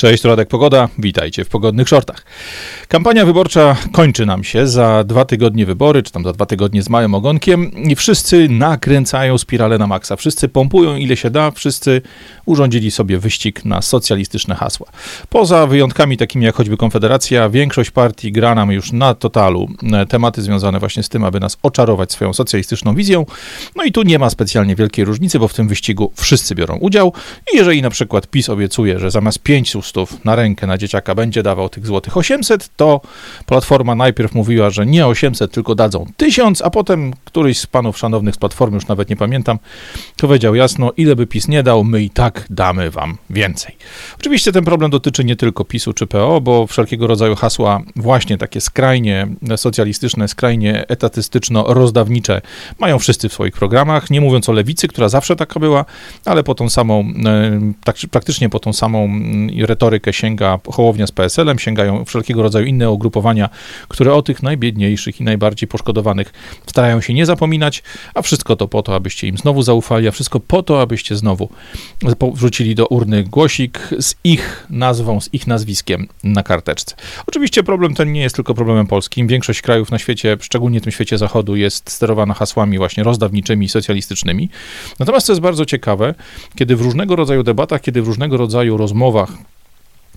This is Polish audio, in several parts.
Cześć, Radek Pogoda, witajcie w Pogodnych Shortach. Kampania wyborcza kończy nam się, za dwa tygodnie wybory, czy tam za dwa tygodnie z małym ogonkiem i wszyscy nakręcają spiralę na maksa, wszyscy pompują ile się da, wszyscy urządzili sobie wyścig na socjalistyczne hasła. Poza wyjątkami takimi jak choćby Konfederacja, większość partii gra nam już na totalu. Tematy związane właśnie z tym, aby nas oczarować swoją socjalistyczną wizją, no i tu nie ma specjalnie wielkiej różnicy, bo w tym wyścigu wszyscy biorą udział. I jeżeli na przykład PiS obiecuje, że zamiast 500 na rękę na dzieciaka będzie dawał tych złotych 800, to Platforma najpierw mówiła, że nie 800, tylko dadzą 1000, a potem któryś z panów szanownych z Platformy, już nawet nie pamiętam, powiedział jasno, ile by PiS nie dał, my i tak damy wam więcej. Oczywiście ten problem dotyczy nie tylko PiSu czy PO, bo wszelkiego rodzaju hasła właśnie takie skrajnie socjalistyczne, skrajnie etatystyczno-rozdawnicze mają wszyscy w swoich programach, nie mówiąc o lewicy, która zawsze taka była, ale po tą samą, e, tak, praktycznie po tą samą mm, retorykę sięga Hołownia z PSL-em, sięgają wszelkiego rodzaju inne ugrupowania, które o tych najbiedniejszych i najbardziej poszkodowanych starają się nie zapominać, a wszystko to po to, abyście im znowu zaufali, a wszystko po to, abyście znowu wrzucili do urny głosik z ich nazwą, z ich nazwiskiem na karteczce. Oczywiście problem ten nie jest tylko problemem polskim. Większość krajów na świecie, szczególnie w tym świecie zachodu, jest sterowana hasłami właśnie rozdawniczymi socjalistycznymi. Natomiast to jest bardzo ciekawe, kiedy w różnego rodzaju debatach, kiedy w różnego rodzaju rozmowach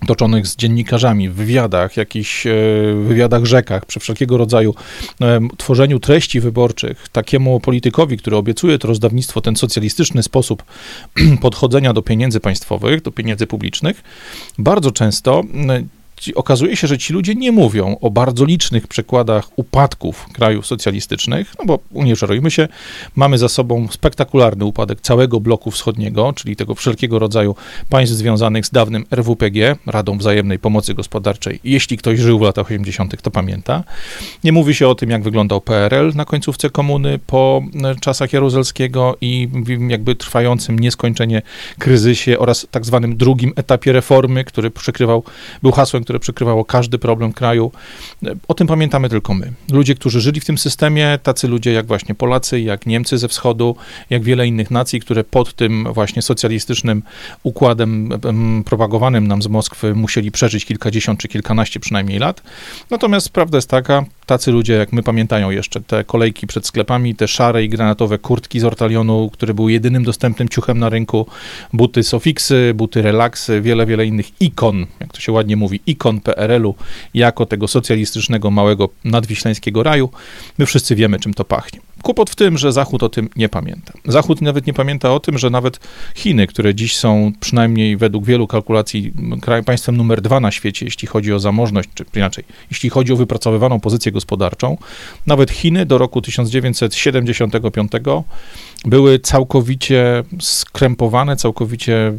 toczonych z dziennikarzami, w wywiadach, jakichś e, wywiadach rzekach, przy wszelkiego rodzaju e, tworzeniu treści wyborczych, takiemu politykowi, który obiecuje to rozdawnictwo, ten socjalistyczny sposób podchodzenia do pieniędzy państwowych, do pieniędzy publicznych, bardzo często okazuje się, że ci ludzie nie mówią o bardzo licznych przykładach upadków krajów socjalistycznych, no bo nie się, mamy za sobą spektakularny upadek całego bloku wschodniego, czyli tego wszelkiego rodzaju państw związanych z dawnym RWPG, Radą Wzajemnej Pomocy Gospodarczej. Jeśli ktoś żył w latach 80., to pamięta. Nie mówi się o tym, jak wyglądał PRL na końcówce komuny, po e, czasach Jaruzelskiego i jakby trwającym nieskończenie kryzysie oraz tak zwanym drugim etapie reformy, który przykrywał, był hasłem, które przykrywało każdy problem kraju. O tym pamiętamy tylko my. Ludzie, którzy żyli w tym systemie, tacy ludzie jak właśnie Polacy, jak Niemcy ze wschodu, jak wiele innych nacji, które pod tym właśnie socjalistycznym układem propagowanym nam z Moskwy musieli przeżyć kilkadziesiąt czy kilkanaście przynajmniej lat. Natomiast prawda jest taka, tacy ludzie jak my pamiętają jeszcze te kolejki przed sklepami, te szare i granatowe kurtki z ortalionu, które były jedynym dostępnym ciuchem na rynku, buty Sofixy, buty Relaxy, wiele, wiele innych ikon, jak to się ładnie mówi, ikon PRL-u jako tego socjalistycznego małego nadwiślańskiego raju. My wszyscy wiemy, czym to pachnie. Kłopot w tym, że Zachód o tym nie pamięta. Zachód nawet nie pamięta o tym, że nawet Chiny, które dziś są przynajmniej według wielu kalkulacji krajem, państwem numer dwa na świecie, jeśli chodzi o zamożność, czy inaczej, jeśli chodzi o wypracowywaną pozycję gospodarczą, nawet Chiny do roku 1975 były całkowicie skrępowane, całkowicie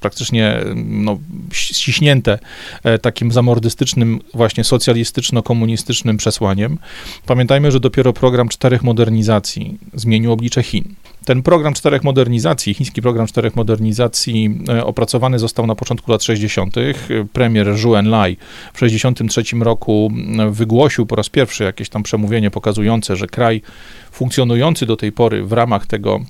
praktycznie no, ściśnięte e, takim zamordystycznym, właśnie socjalistyczno-komunistycznym przesłaniem. Pamiętajmy, że dopiero program czterech modernizacji zmienił oblicze Chin. Ten program czterech modernizacji, chiński program czterech modernizacji, e, opracowany został na początku lat 60. Premier Zhou Enlai w 63 roku wygłosił po raz pierwszy jakieś tam przemówienie pokazujące, że kraj funkcjonujący do tej pory w ramach tego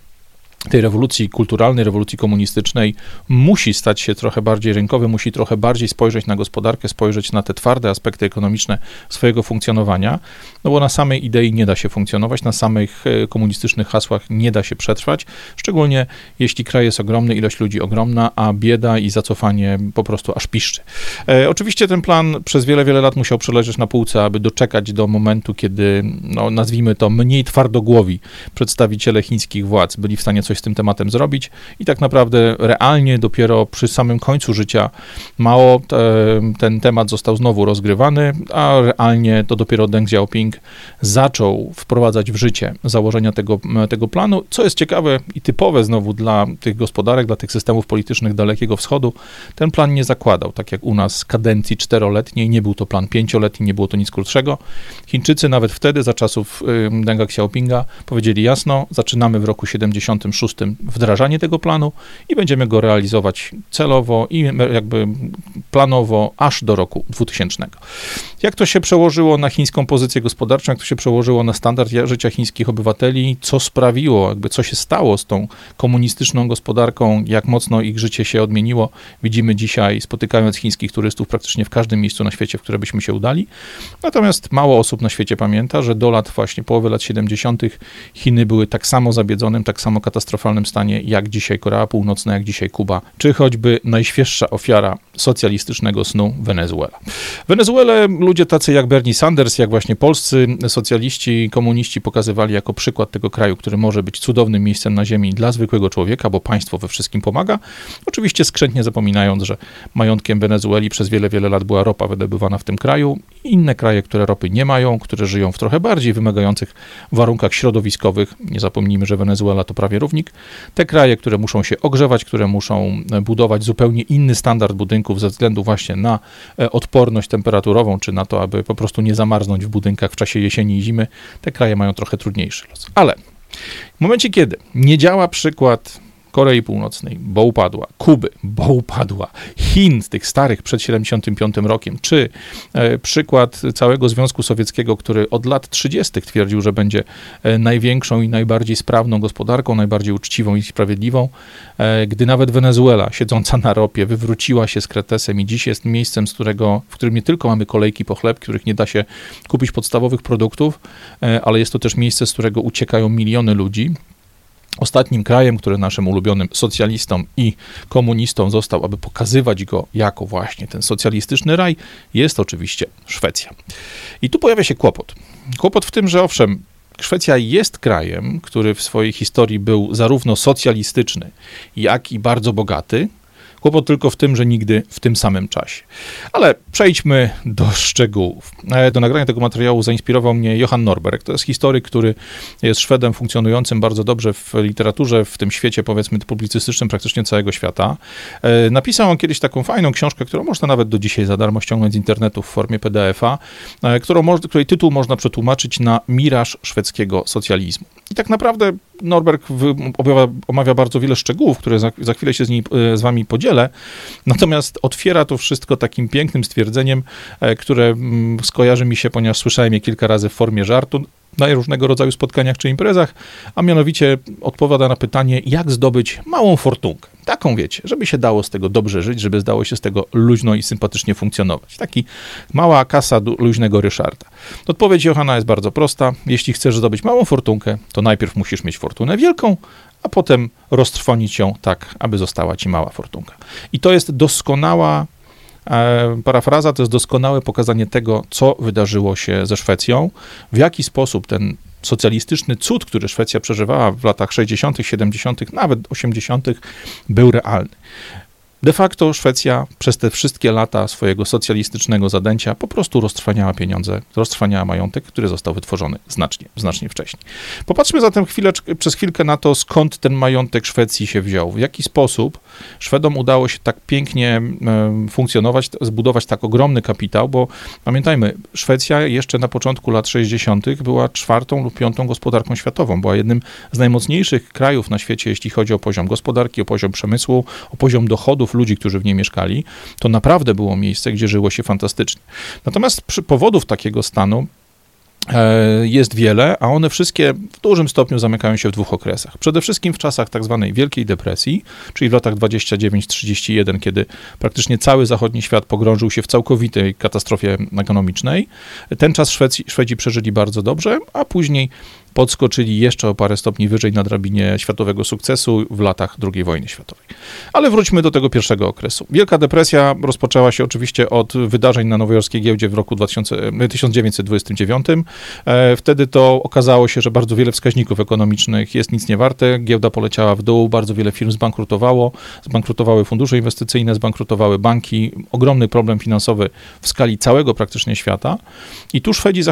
tej rewolucji kulturalnej, rewolucji komunistycznej musi stać się trochę bardziej rynkowy, musi trochę bardziej spojrzeć na gospodarkę, spojrzeć na te twarde aspekty ekonomiczne swojego funkcjonowania, no bo na samej idei nie da się funkcjonować, na samych e, komunistycznych hasłach nie da się przetrwać, szczególnie jeśli kraj jest ogromny, ilość ludzi ogromna, a bieda i zacofanie po prostu aż piszczy. E, oczywiście ten plan przez wiele, wiele lat musiał przeleżeć na półce, aby doczekać do momentu, kiedy, no, nazwijmy to, mniej twardogłowi przedstawiciele chińskich władz byli w stanie coś z tym tematem zrobić i tak naprawdę realnie dopiero przy samym końcu życia mało te, ten temat został znowu rozgrywany, a realnie to dopiero Deng Xiaoping zaczął wprowadzać w życie założenia tego, tego planu, co jest ciekawe i typowe znowu dla tych gospodarek, dla tych systemów politycznych Dalekiego Wschodu. Ten plan nie zakładał, tak jak u nas, kadencji czteroletniej, nie był to plan pięcioletni, nie było to nic krótszego. Chińczycy nawet wtedy, za czasów Denga Xiaopinga, powiedzieli jasno, zaczynamy w roku 76 z tym wdrażanie tego planu i będziemy go realizować celowo i jakby planowo aż do roku 2000. Jak to się przełożyło na chińską pozycję gospodarczą, jak to się przełożyło na standard życia chińskich obywateli, co sprawiło, jakby co się stało z tą komunistyczną gospodarką, jak mocno ich życie się odmieniło, widzimy dzisiaj, spotykając chińskich turystów praktycznie w każdym miejscu na świecie, w które byśmy się udali. Natomiast mało osób na świecie pamięta, że do lat właśnie połowy lat 70. Chiny były tak samo zabiedzonym, tak samo katastrofalnym stanie, jak dzisiaj Korea Północna, jak dzisiaj Kuba, czy choćby najświeższa ofiara socjalistycznego snu Wenezuela. Wenezuelę ludzie tacy jak Bernie Sanders, jak właśnie polscy socjaliści, komuniści pokazywali jako przykład tego kraju, który może być cudownym miejscem na ziemi dla zwykłego człowieka, bo państwo we wszystkim pomaga. Oczywiście skrzętnie zapominając, że majątkiem Wenezueli przez wiele, wiele lat była ropa wydobywana w tym kraju. Inne kraje, które ropy nie mają, które żyją w trochę bardziej wymagających warunkach środowiskowych, nie zapomnijmy, że Wenezuela to prawie te kraje, które muszą się ogrzewać, które muszą budować zupełnie inny standard budynków ze względu właśnie na e, odporność temperaturową, czy na to, aby po prostu nie zamarznąć w budynkach w czasie jesieni i zimy, te kraje mają trochę trudniejszy los. Ale w momencie, kiedy nie działa przykład Korei Północnej, bo upadła, Kuby, bo upadła, Chin, tych starych przed 75 rokiem, czy e, przykład całego Związku Sowieckiego, który od lat 30. twierdził, że będzie e, największą i najbardziej sprawną gospodarką, najbardziej uczciwą i sprawiedliwą, e, gdy nawet Wenezuela, siedząca na ropie, wywróciła się z kretesem i dziś jest miejscem, z którego, w którym nie tylko mamy kolejki po chleb, których nie da się kupić podstawowych produktów, ale jest to też miejsce, z którego uciekają miliony ludzi, Ostatnim krajem, który naszym ulubionym socjalistom i komunistom został, aby pokazywać go jako właśnie ten socjalistyczny raj, jest oczywiście Szwecja. I tu pojawia się kłopot. Kłopot w tym, że owszem, Szwecja jest krajem, który w swojej historii był zarówno socjalistyczny, jak i bardzo bogaty, Kłopot tylko w tym, że nigdy w tym samym czasie. Ale przejdźmy do szczegółów. E, do nagrania tego materiału zainspirował mnie Johan Norberg. To jest historyk, który jest Szwedem funkcjonującym bardzo dobrze w literaturze, w tym świecie, powiedzmy, publicystycznym praktycznie całego świata. E, napisał on kiedyś taką fajną książkę, którą można nawet do dzisiaj za darmo ściągnąć z internetu w formie PDF-a, e, której tytuł można przetłumaczyć na Miraż szwedzkiego socjalizmu. I tak naprawdę Norberg omawia, bardzo wiele szczegółów, które za, za chwilę się z, niej, z wami podzielę, natomiast otwiera to wszystko takim pięknym stwierdzeniem, e, które mm, skojarzy mi się, ponieważ słyszałem je kilka razy w formie żartu, na różnego rodzaju spotkaniach czy imprezach, a mianowicie odpowiada na pytanie, jak zdobyć małą fortunkę. Taką wiecie, żeby się dało z tego dobrze żyć, żeby zdało się z tego luźno i sympatycznie funkcjonować. Taki mała kasa luźnego Ryszarda. Odpowiedź Johana jest bardzo prosta. Jeśli chcesz zdobyć małą fortunkę, to najpierw musisz mieć fortunę wielką, a potem roztrwonić ją tak, aby została ci mała fortunka. I to jest doskonała E, parafraza to jest doskonałe pokazanie tego, co wydarzyło się ze Szwecją, w jaki sposób ten socjalistyczny cud, który Szwecja przeżywała w latach 60., 70., nawet 80., był realny. De facto Szwecja przez te wszystkie lata swojego socjalistycznego zadęcia po prostu roztrwaniała pieniądze, roztrwaniała majątek, który został wytworzony znacznie, znacznie wcześniej. Popatrzmy zatem chwilę, przez chwilkę na to, skąd ten majątek Szwecji się wziął, w jaki sposób Szwedom udało się tak pięknie funkcjonować, zbudować tak ogromny kapitał, bo pamiętajmy, Szwecja jeszcze na początku lat 60. była czwartą lub piątą gospodarką światową, była jednym z najmocniejszych krajów na świecie, jeśli chodzi o poziom gospodarki, o poziom przemysłu, o poziom dochodów, ludzi, którzy w niej mieszkali, to naprawdę było miejsce, gdzie żyło się fantastycznie. Natomiast przy powodów takiego stanu E, jest wiele, a one wszystkie w dużym stopniu zamykają się w dwóch okresach. Przede wszystkim w czasach tak zwanej Wielkiej Depresji, czyli w latach 29-31, kiedy praktycznie cały zachodni świat pogrążył się w całkowitej katastrofie ekonomicznej. Ten czas Szwecji, Szwedzi przeżyli bardzo dobrze, a później podskoczyli jeszcze o parę stopni wyżej na drabinie światowego sukcesu w latach II wojny światowej. Ale wróćmy do tego pierwszego okresu. Wielka depresja rozpoczęła się oczywiście od wydarzeń na nowojorskiej giełdzie w roku 2000, 1929. E, wtedy to okazało się, że bardzo wiele wskaźników ekonomicznych jest nic nie warte. Giełda poleciała w dół, bardzo wiele firm zbankrutowało, zbankrutowały fundusze inwestycyjne, zbankrutowały banki. Ogromny problem finansowy w skali całego praktycznie świata. I tu Szwedzi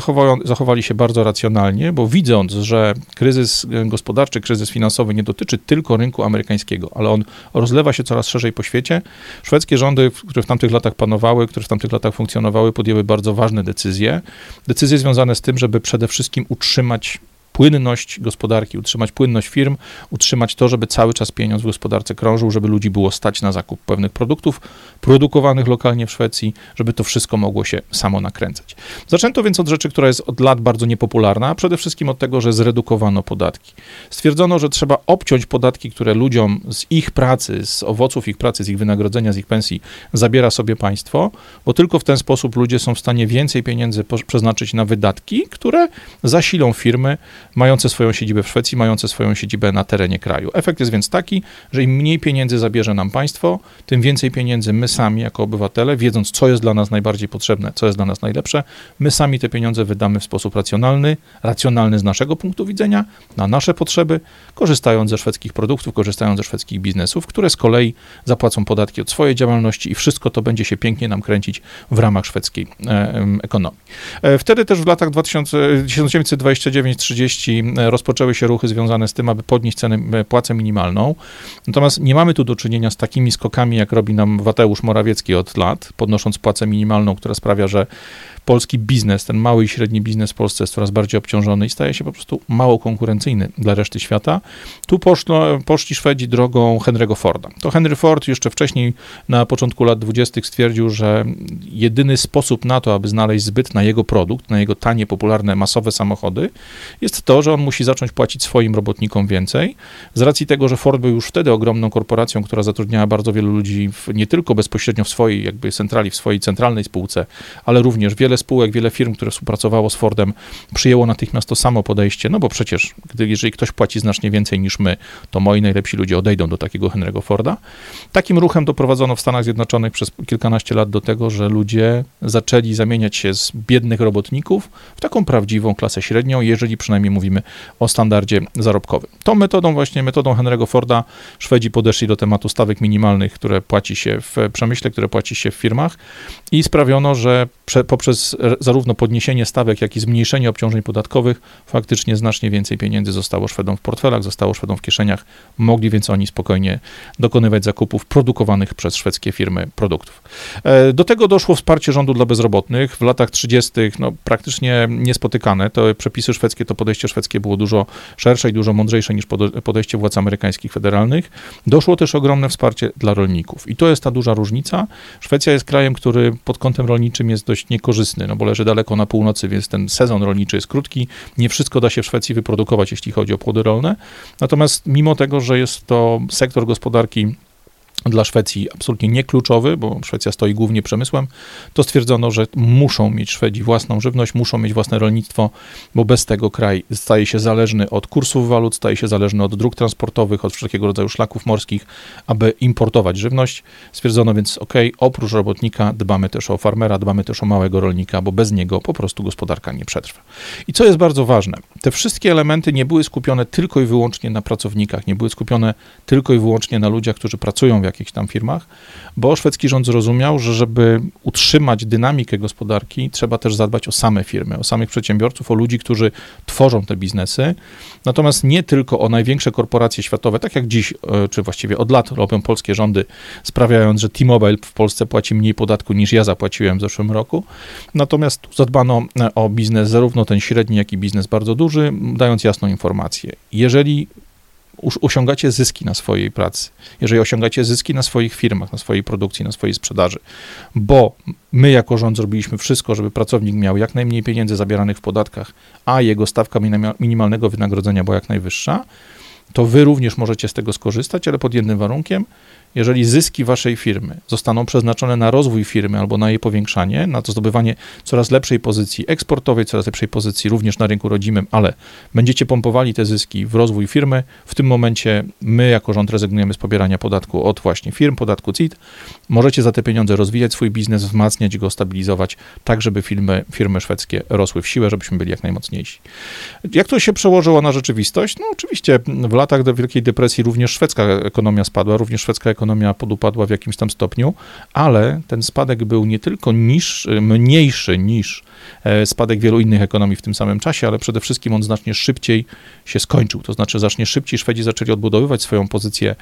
zachowali się bardzo racjonalnie, bo widząc, że kryzys gospodarczy, kryzys finansowy nie dotyczy tylko rynku amerykańskiego, ale on rozlewa się coraz szerzej po świecie, szwedzkie rządy, które w tamtych latach panowały, które w tamtych latach funkcjonowały, podjęły bardzo ważne decyzje. Decyzje związane z tym, żeby przede wszystkim utrzymać płynność gospodarki, utrzymać płynność firm, utrzymać to, żeby cały czas pieniądz w gospodarce krążył, żeby ludzi było stać na zakup pewnych produktów produkowanych lokalnie w Szwecji, żeby to wszystko mogło się samo nakręcać. Zaczęto więc od rzeczy, która jest od lat bardzo niepopularna, a przede wszystkim od tego, że zredukowano podatki. Stwierdzono, że trzeba obciąć podatki, które ludziom z ich pracy, z owoców ich pracy, z ich wynagrodzenia, z ich pensji zabiera sobie państwo, bo tylko w ten sposób ludzie są w stanie więcej pieniędzy przeznaczyć na wydatki, które zasilą firmy mające swoją siedzibę w Szwecji, mające swoją siedzibę na terenie kraju. Efekt jest więc taki, że im mniej pieniędzy zabierze nam państwo, tym więcej pieniędzy my sami jako obywatele, wiedząc co jest dla nas najbardziej potrzebne, co jest dla nas najlepsze, my sami te pieniądze wydamy w sposób racjonalny, racjonalny z naszego punktu widzenia, na nasze potrzeby, korzystając ze szwedzkich produktów, korzystając ze szwedzkich biznesów, które z kolei zapłacą podatki od swojej działalności i wszystko to będzie się pięknie nam kręcić w ramach szwedzkiej ekonomii. E, wtedy też w latach 1929-30 e, rozpoczęły się ruchy związane z tym, aby podnieść cenę, płacę minimalną. Natomiast nie mamy tu do czynienia z takimi skokami, jak robi nam Wateusz Morawiecki od lat, podnosząc płacę minimalną, która sprawia, że polski biznes, ten mały i średni biznes w Polsce jest coraz bardziej obciążony i staje się po prostu mało konkurencyjny dla reszty świata. Tu poszli Szwedzi drogą Henry'ego Forda. To Henry Ford jeszcze wcześniej, na początku lat 20. stwierdził, że jedyny sposób na to, aby znaleźć zbyt na jego produkt, na jego tanie, popularne, masowe samochody, jest to, że on musi zacząć płacić swoim robotnikom więcej. Z racji tego, że Ford był już wtedy ogromną korporacją, która zatrudniała bardzo wielu ludzi w, nie tylko bezpośrednio w swojej jakby centrali, w swojej centralnej spółce, ale również wiele wiele spółek, wiele firm, które współpracowało z Fordem, przyjęło natychmiast to samo podejście, no bo przecież, gdy, jeżeli ktoś płaci znacznie więcej niż my, to moi najlepsi ludzie odejdą do takiego Henry'ego Forda. Takim ruchem doprowadzono w Stanach Zjednoczonych przez kilkanaście lat do tego, że ludzie zaczęli zamieniać się z biednych robotników w taką prawdziwą klasę średnią, jeżeli przynajmniej mówimy o standardzie zarobkowym. Tą metodą, właśnie metodą Henry'ego Forda, Szwedzi podeszli do tematu stawek minimalnych, które płaci się w przemyśle, które płaci się w firmach i sprawiono, że poprzez zarówno podniesienie stawek, jak i zmniejszenie obciążeń podatkowych, faktycznie znacznie więcej pieniędzy zostało Szwedom w portfelach, zostało Szwedom w kieszeniach, mogli więc oni spokojnie dokonywać zakupów produkowanych przez szwedzkie firmy produktów. E, do tego doszło wsparcie rządu dla bezrobotnych. W latach 30. No, praktycznie niespotykane. To przepisy szwedzkie, to podejście szwedzkie było dużo szersze i dużo mądrzejsze niż podejście władz amerykańskich federalnych. Doszło też ogromne wsparcie dla rolników. I to jest ta duża różnica. Szwecja jest krajem, który pod kątem rolniczym jest dość niekorzystny no bo leży daleko na północy, więc ten sezon rolniczy jest krótki. Nie wszystko da się w Szwecji wyprodukować, jeśli chodzi o płody rolne. Natomiast mimo tego, że jest to sektor gospodarki dla Szwecji absolutnie niekluczowy, bo Szwecja stoi głównie przemysłem, to stwierdzono, że muszą mieć Szwedzi własną żywność, muszą mieć własne rolnictwo, bo bez tego kraj staje się zależny od kursów walut, staje się zależny od dróg transportowych, od wszelkiego rodzaju szlaków morskich, aby importować żywność. Stwierdzono więc, ok, oprócz robotnika dbamy też o farmera, dbamy też o małego rolnika, bo bez niego po prostu gospodarka nie przetrwa. I co jest bardzo ważne, te wszystkie elementy nie były skupione tylko i wyłącznie na pracownikach, nie były skupione tylko i wyłącznie na ludziach, którzy pracują jakichś tam firmach, bo szwedzki rząd zrozumiał, że żeby utrzymać dynamikę gospodarki, trzeba też zadbać o same firmy, o samych przedsiębiorców, o ludzi, którzy tworzą te biznesy. Natomiast nie tylko o największe korporacje światowe, tak jak dziś, e, czy właściwie od lat robią polskie rządy, sprawiając, że T-Mobile w Polsce płaci mniej podatku niż ja zapłaciłem w zeszłym roku. Natomiast zadbano e, o biznes, zarówno ten średni, jak i biznes bardzo duży, dając jasną informację. Jeżeli osiągacie zyski na swojej pracy, jeżeli osiągacie zyski na swoich firmach, na swojej produkcji, na swojej sprzedaży, bo my jako rząd zrobiliśmy wszystko, żeby pracownik miał jak najmniej pieniędzy zabieranych w podatkach, a jego stawka minimalnego wynagrodzenia była jak najwyższa, to wy również możecie z tego skorzystać, ale pod jednym warunkiem, jeżeli zyski waszej firmy zostaną przeznaczone na rozwój firmy albo na jej powiększanie, na to zdobywanie coraz lepszej pozycji eksportowej, coraz lepszej pozycji również na rynku rodzimym, ale będziecie pompowali te zyski w rozwój firmy, w tym momencie my jako rząd rezygnujemy z pobierania podatku od właśnie firm, podatku CIT. Możecie za te pieniądze rozwijać swój biznes, wzmacniać go, stabilizować, tak żeby firmy, firmy szwedzkie rosły w siłę, żebyśmy byli jak najmocniejsi. Jak to się przełożyło na rzeczywistość? No oczywiście w latach Wielkiej Depresji również szwedzka ekonomia spadła, również szwedzka ekonomia ekonomia podupadła w jakimś tam stopniu, ale ten spadek był nie tylko niższy, mniejszy niż spadek wielu innych ekonomii w tym samym czasie, ale przede wszystkim on znacznie szybciej się skończył. To znaczy, znacznie szybciej Szwedzi zaczęli odbudowywać swoją pozycję,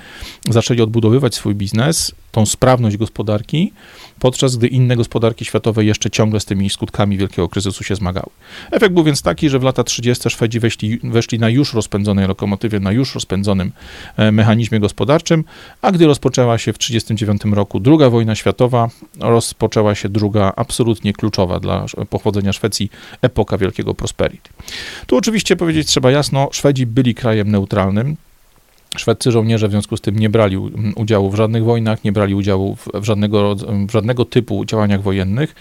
zaczęli odbudowywać swój biznes, tą sprawność gospodarki, podczas gdy inne gospodarki światowe jeszcze ciągle z tymi skutkami wielkiego kryzysu się zmagały. Efekt był więc taki, że w lata 30. Szwedzi weszli, weszli na już rozpędzonej lokomotywie, na już rozpędzonym e, mechanizmie gospodarczym, a gdy rozpoczęła się w 1939 roku druga wojna światowa, rozpoczęła się druga absolutnie kluczowa dla pochodzenia Szwecji epoka wielkiego prosperity. Tu oczywiście powiedzieć trzeba jasno, Szwedzi byli krajem neutralnym, Szwedzcy żołnierze w związku z tym nie brali udziału w żadnych wojnach, nie brali udziału w, żadnego, w żadnego typu działaniach wojennych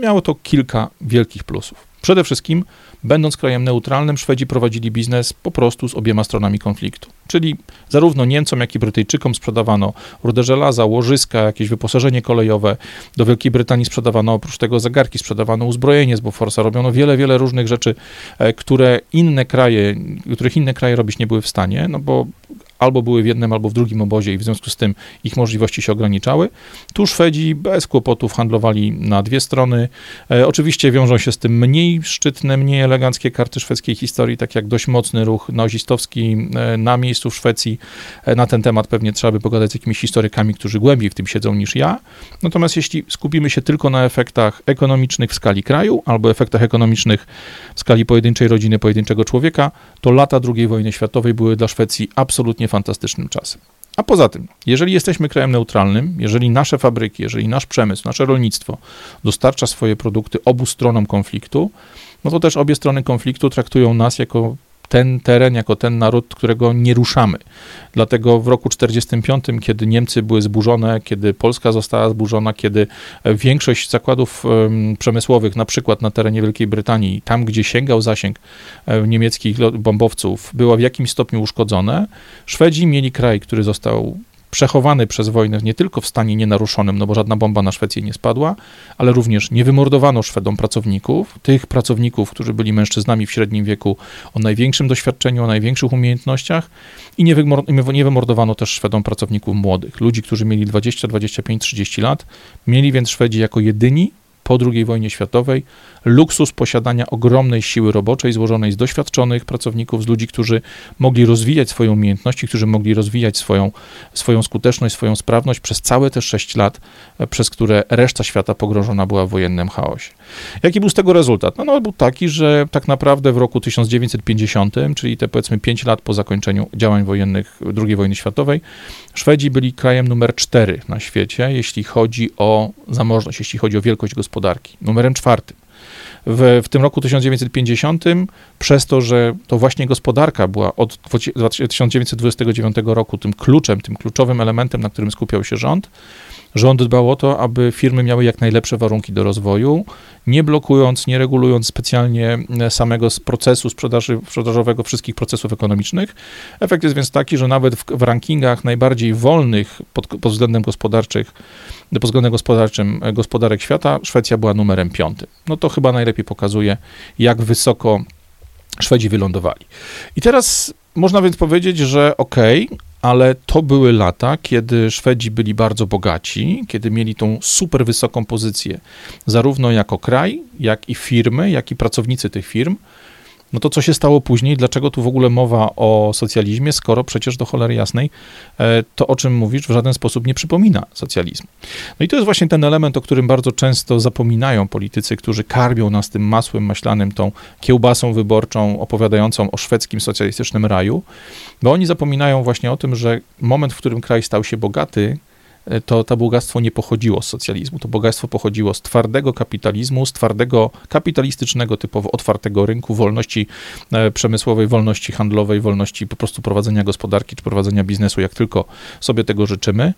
miało to kilka wielkich plusów. Przede wszystkim, będąc krajem neutralnym, Szwedzi prowadzili biznes po prostu z obiema stronami konfliktu. Czyli zarówno Niemcom, jak i Brytyjczykom sprzedawano rudę żelaza, łożyska, jakieś wyposażenie kolejowe. Do Wielkiej Brytanii sprzedawano oprócz tego zegarki, sprzedawano uzbrojenie z Boforsa, robiono wiele, wiele różnych rzeczy, e, które inne kraje, których inne kraje robić nie były w stanie, no bo albo były w jednym, albo w drugim obozie i w związku z tym ich możliwości się ograniczały. Tu Szwedzi bez kłopotów handlowali na dwie strony. E, oczywiście wiążą się z tym mniej szczytne, mniej eleganckie karty szwedzkiej historii, tak jak dość mocny ruch nazistowski e, na miejscu w Szwecji. E, na ten temat pewnie trzeba by pogadać z jakimiś historykami, którzy głębiej w tym siedzą niż ja. Natomiast jeśli skupimy się tylko na efektach ekonomicznych w skali kraju, albo efektach ekonomicznych w skali pojedynczej rodziny, pojedynczego człowieka, to lata II wojny światowej były dla Szwecji absolutnie fantastycznym czasem. A poza tym, jeżeli jesteśmy krajem neutralnym, jeżeli nasze fabryki, jeżeli nasz przemysł, nasze rolnictwo dostarcza swoje produkty obu stronom konfliktu, no to też obie strony konfliktu traktują nas jako ten teren jako ten naród, którego nie ruszamy. Dlatego w roku 1945, kiedy Niemcy były zburzone, kiedy Polska została zburzona, kiedy większość zakładów przemysłowych, na przykład na terenie Wielkiej Brytanii, tam gdzie sięgał zasięg e, niemieckich bombowców, była w jakimś stopniu uszkodzone, Szwedzi mieli kraj, który został przechowany przez wojnę nie tylko w stanie nienaruszonym, no bo żadna bomba na Szwecję nie spadła, ale również nie wymordowano Szwedom pracowników, tych pracowników, którzy byli mężczyznami w średnim wieku o największym doświadczeniu, o największych umiejętnościach i nie, nie wymordowano też Szwedom pracowników młodych, ludzi, którzy mieli 20, 25, 30 lat, mieli więc Szwedzi jako jedyni po II wojnie światowej luksus posiadania ogromnej siły roboczej złożonej z doświadczonych pracowników, z ludzi, którzy mogli rozwijać swoje umiejętności, którzy mogli rozwijać swoją, swoją skuteczność, swoją sprawność przez całe te sześć lat, e, przez które reszta świata pogrążona była w wojennym chaosie. Jaki był z tego rezultat? No, no był taki, że tak naprawdę w roku 1950, czyli te powiedzmy pięć lat po zakończeniu działań wojennych II wojny światowej, Szwedzi byli krajem numer cztery na świecie, jeśli chodzi o zamożność, jeśli chodzi o wielkość gospodarki. Numerem czwartym w, w tym roku 1950, przez to, że to właśnie gospodarka była od 1929 roku tym kluczem, tym kluczowym elementem, na którym skupiał się rząd, Rząd dbał o to, aby firmy miały jak najlepsze warunki do rozwoju, nie blokując, nie regulując specjalnie e, samego procesu sprzedaży, sprzedażowego wszystkich procesów ekonomicznych. Efekt jest więc taki, że nawet w, w rankingach najbardziej wolnych pod, pod względem gospodarczych, pod względem gospodarczym e, gospodarek świata, Szwecja była numerem piątym. No to chyba najlepiej pokazuje, jak wysoko Szwedzi wylądowali. I teraz można więc powiedzieć, że okej, okay, ale to były lata, kiedy Szwedzi byli bardzo bogaci, kiedy mieli tą super wysoką pozycję, zarówno jako kraj, jak i firmy, jak i pracownicy tych firm. No to co się stało później? Dlaczego tu w ogóle mowa o socjalizmie, skoro przecież do cholery jasnej e, to, o czym mówisz, w żaden sposób nie przypomina socjalizmu. No i to jest właśnie ten element, o którym bardzo często zapominają politycy, którzy karmią nas tym masłem maślanym, tą kiełbasą wyborczą opowiadającą o szwedzkim socjalistycznym raju, bo oni zapominają właśnie o tym, że moment, w którym kraj stał się bogaty, to to bogactwo nie pochodziło z socjalizmu. To bogactwo pochodziło z twardego kapitalizmu, z twardego kapitalistycznego, typowo otwartego rynku, wolności e, przemysłowej, wolności handlowej, wolności po prostu prowadzenia gospodarki czy prowadzenia biznesu, jak tylko sobie tego życzymy.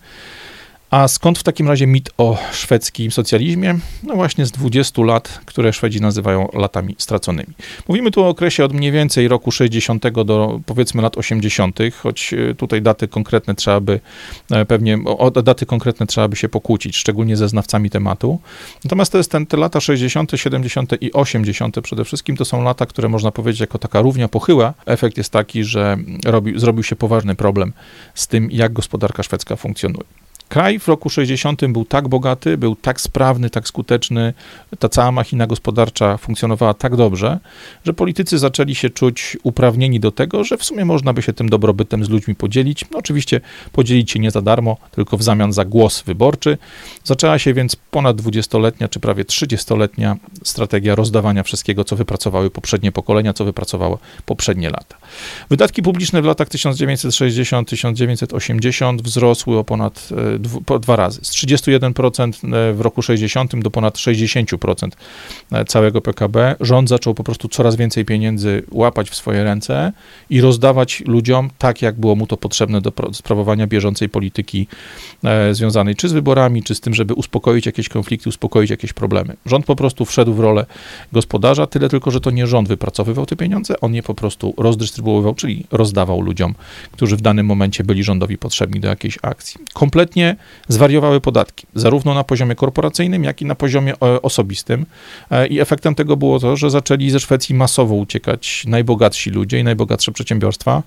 A skąd w takim razie mit o szwedzkim socjalizmie? No właśnie z 20 lat, które Szwedzi nazywają latami straconymi. Mówimy tu o okresie od mniej więcej roku 60 do powiedzmy lat 80., choć e, tutaj daty konkretne trzeba by e, pewnie, o daty konkretne trzeba by się pokłócić, szczególnie ze znawcami tematu. Natomiast to jest ten, te lata 60., 70. i 80. przede wszystkim to są lata, które można powiedzieć jako taka równia pochyła. Efekt jest taki, że robi, zrobił się poważny problem z tym, jak gospodarka szwedzka funkcjonuje. Kraj w roku 60 był tak bogaty, był tak sprawny, tak skuteczny, ta cała machina gospodarcza funkcjonowała tak dobrze, że politycy zaczęli się czuć uprawnieni do tego, że w sumie można by się tym dobrobytem z ludźmi podzielić. No oczywiście podzielić się nie za darmo, tylko w zamian za głos wyborczy. Zaczęła się więc ponad 20-letnia, czy prawie 30-letnia strategia rozdawania wszystkiego, co wypracowały poprzednie pokolenia, co wypracowało poprzednie lata. Wydatki publiczne w latach 1960-1980 wzrosły o ponad e, dwu, dwa razy. Z 31% e, w roku 60 do ponad 60% e, całego PKB. Rząd zaczął po prostu coraz więcej pieniędzy łapać w swoje ręce i rozdawać ludziom tak, jak było mu to potrzebne do sprawowania bieżącej polityki e, związanej czy z wyborami, czy z tym, żeby uspokoić jakieś konflikty, uspokoić jakieś problemy. Rząd po prostu wszedł w rolę gospodarza, tyle tylko, że to nie rząd wypracowywał te pieniądze, on je po prostu rozdystrybuował, czyli rozdawał ludziom, którzy w danym momencie byli rządowi potrzebni do jakiejś akcji. Kompletnie zwariowały podatki, zarówno na poziomie korporacyjnym, jak i na poziomie e, osobistym. E, I efektem tego było to, że zaczęli ze Szwecji masowo uciekać najbogatsi ludzie i najbogatsze przedsiębiorstwa.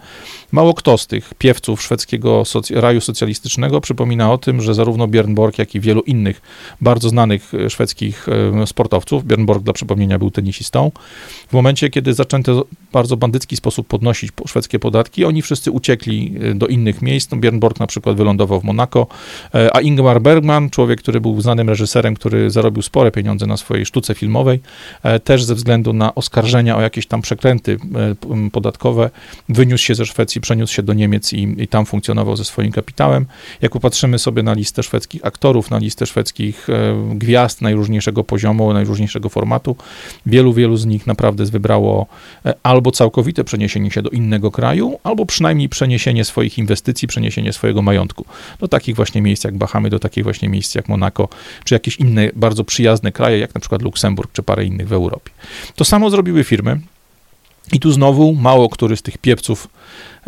Mało kto z tych piewców szwedzkiego soc- raju socjalistycznego przypomina o tym, że zarówno Björn Borg, jak i wielu innych bardzo znanych e, szwedzkich sportowców, Björn Borg dla przypomnienia był tenisistą, w momencie, kiedy zaczęto bardzo bandycki sposób podnosić szwedzkie podatki, oni wszyscy uciekli do innych miejsc. Björn Borg na przykład wylądował w Monako, a Ingmar Bergman, człowiek, który był znanym reżyserem, który zarobił spore pieniądze na swojej sztuce filmowej, e, też ze względu na oskarżenia o jakieś tam przekręty e, podatkowe, wyniósł się ze Szwecji, przeniósł się do Niemiec i, i tam funkcjonował ze swoim kapitałem. Jak popatrzymy sobie na listę szwedzkich aktorów, na listę szwedzkich e, gwiazd najróżniejszego poziomu, najróżniejszego formatu, wielu, wielu z nich naprawdę wybrało albo całkowite przeniesienie się do innego kraju, albo przynajmniej przeniesienie swoich inwestycji, przeniesienie swojego majątku do takich właśnie miejsc jak Bahamy, do takich właśnie miejsc jak Monako, czy jakieś inne bardzo przyjazne kraje, jak na przykład Luksemburg, czy parę innych w Europie. To samo zrobiły firmy. I tu znowu mało który z tych piepców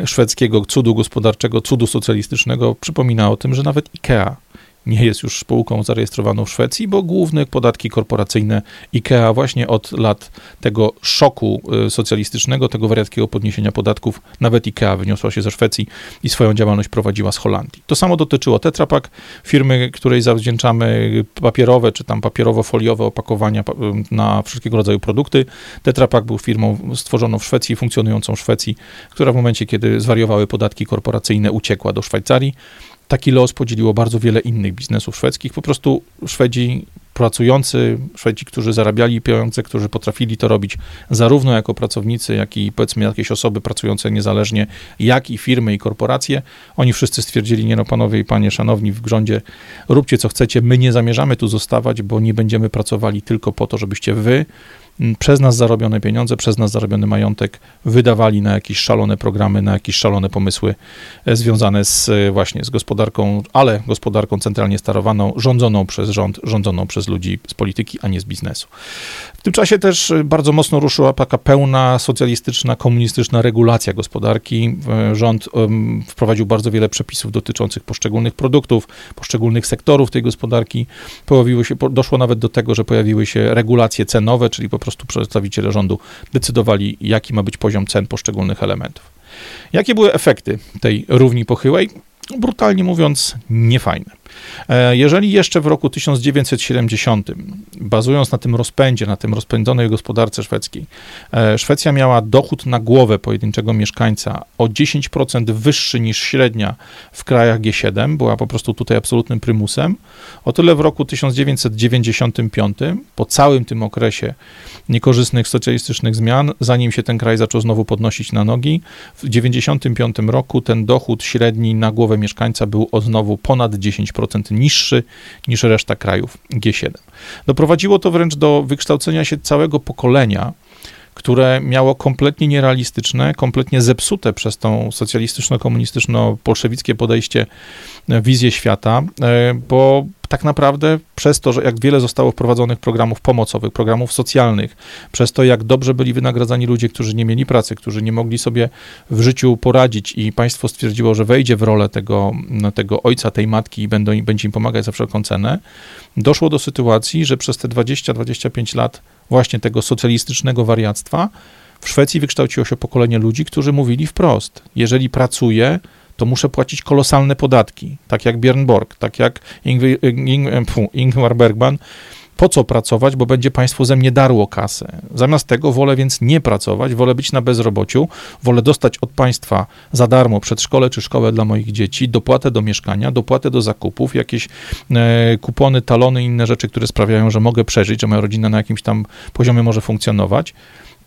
szwedzkiego cudu gospodarczego, cudu socjalistycznego przypomina o tym, że nawet IKEA nie jest już spółką zarejestrowaną w Szwecji, bo główne podatki korporacyjne IKEA właśnie od lat tego szoku y, socjalistycznego, tego wariatkiego podniesienia podatków, nawet IKEA wyniosła się ze Szwecji i swoją działalność prowadziła z Holandii. To samo dotyczyło Tetra Pak, firmy, której zawdzięczamy papierowe czy tam papierowo-foliowe opakowania na wszelkiego rodzaju produkty. Tetra Pak był firmą stworzoną w Szwecji, funkcjonującą w Szwecji, która w momencie, kiedy zwariowały podatki korporacyjne, uciekła do Szwajcarii taki los podzieliło bardzo wiele innych biznesów szwedzkich. Po prostu Szwedzi pracujący, Szwedzi, którzy zarabiali pieniądze, którzy potrafili to robić zarówno jako pracownicy, jak i powiedzmy jakieś osoby pracujące niezależnie, jak i firmy i korporacje, oni wszyscy stwierdzili, nie no panowie i panie szanowni w grządzie, róbcie co chcecie, my nie zamierzamy tu zostawać, bo nie będziemy pracowali tylko po to, żebyście wy przez nas zarobione pieniądze, przez nas zarobiony majątek wydawali na jakieś szalone programy, na jakieś szalone pomysły e, związane z e, właśnie z gospodarką, ale gospodarką centralnie sterowaną, rządzoną przez rząd, rządzoną przez ludzi z polityki, a nie z biznesu. W tym czasie też e, bardzo mocno ruszyła taka pełna socjalistyczna, komunistyczna regulacja gospodarki. Rząd wprowadził bardzo wiele przepisów dotyczących poszczególnych produktów, poszczególnych sektorów tej gospodarki. Pojawiły się, doszło nawet do tego, że pojawiły się regulacje cenowe, czyli po prostu przedstawiciele rządu decydowali, jaki ma być poziom cen poszczególnych elementów. Jakie były efekty tej równi pochyłej? Brutalnie mówiąc, niefajne. E, jeżeli jeszcze w roku 1970, bazując na tym rozpędzie, na tym rozpędzonej gospodarce szwedzkiej, e, Szwecja miała dochód na głowę pojedynczego mieszkańca o 10% wyższy niż średnia w krajach G7, była po prostu tutaj absolutnym prymusem, o tyle w roku 1995, po całym tym okresie niekorzystnych socjalistycznych zmian, zanim się ten kraj zaczął znowu podnosić na nogi, w 1995 roku ten dochód średni na głowę mieszkańca był o znowu ponad 10% niższy niż reszta krajów G7. Doprowadziło to wręcz do wykształcenia się całego pokolenia, które miało kompletnie nierealistyczne, kompletnie zepsute przez tą socjalistyczno-komunistyczno-bolszewickie podejście, e, wizję świata, e, bo tak naprawdę przez to, że jak wiele zostało wprowadzonych programów pomocowych, programów socjalnych, przez to, jak dobrze byli wynagradzani ludzie, którzy nie mieli pracy, którzy nie mogli sobie w życiu poradzić i państwo stwierdziło, że wejdzie w rolę tego, tego ojca, tej matki i będą, będzie im pomagać za wszelką cenę, doszło do sytuacji, że przez te 20-25 lat właśnie tego socjalistycznego wariactwa w Szwecji wykształciło się pokolenie ludzi, którzy mówili wprost, jeżeli pracuję, to muszę płacić kolosalne podatki, tak jak Björn Borg, tak jak Ingmar Bergman, po co pracować, bo będzie państwo ze mnie darło kasę. Zamiast tego wolę więc nie pracować, wolę być na bezrobociu, wolę dostać od państwa za darmo przedszkole czy szkołę dla moich dzieci, dopłatę do mieszkania, dopłatę do zakupów, jakieś e, kupony, talony inne rzeczy, które sprawiają, że mogę przeżyć, że moja rodzina na jakimś tam poziomie może funkcjonować.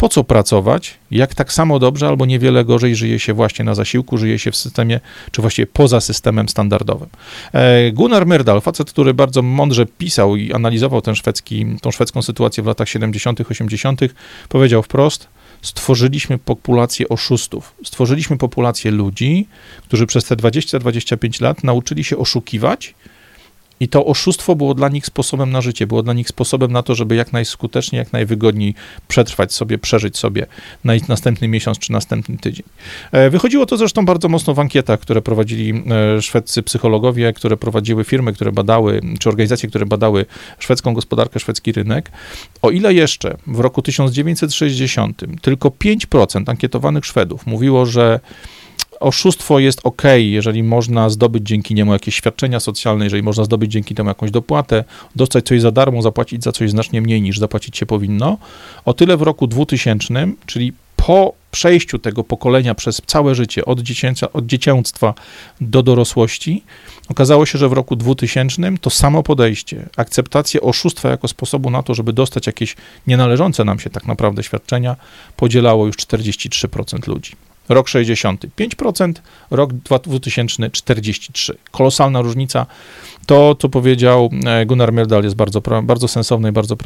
Po co pracować, jak tak samo dobrze albo niewiele gorzej żyje się właśnie na zasiłku, żyje się w systemie, czy właściwie poza systemem standardowym. E, Gunnar Myrdal, facet, który bardzo mądrze pisał i analizował ten szwedzki, tą szwedzką sytuację w latach 70., 80., powiedział wprost, stworzyliśmy populację oszustów. Stworzyliśmy populację ludzi, którzy przez te 20-25 lat nauczyli się oszukiwać i to oszustwo było dla nich sposobem na życie, było dla nich sposobem na to, żeby jak najskuteczniej, jak najwygodniej przetrwać sobie, przeżyć sobie na następny miesiąc czy następny tydzień. E, wychodziło to zresztą bardzo mocno w ankietach, które prowadzili e, szwedzcy psychologowie, które prowadziły firmy, które badały, czy organizacje, które badały szwedzką gospodarkę, szwedzki rynek. O ile jeszcze w roku 1960 tylko 5% ankietowanych Szwedów mówiło, że oszustwo jest ok, jeżeli można zdobyć dzięki niemu jakieś świadczenia socjalne, jeżeli można zdobyć dzięki temu jakąś dopłatę, dostać coś za darmo, zapłacić za coś znacznie mniej niż zapłacić się powinno. O tyle w roku 2000, czyli po przejściu tego pokolenia przez całe życie, od, dziecięcia, od dziecięctwa do dorosłości, okazało się, że w roku 2000 to samo podejście, akceptację oszustwa jako sposobu na to, żeby dostać jakieś nienależące nam się tak naprawdę świadczenia, podzielało już 43% ludzi rok 60 5%, rok 2000 43. Kolosalna różnica. To, co powiedział e, Gunnar Myrdal jest bardzo, bardzo sensowne i bardzo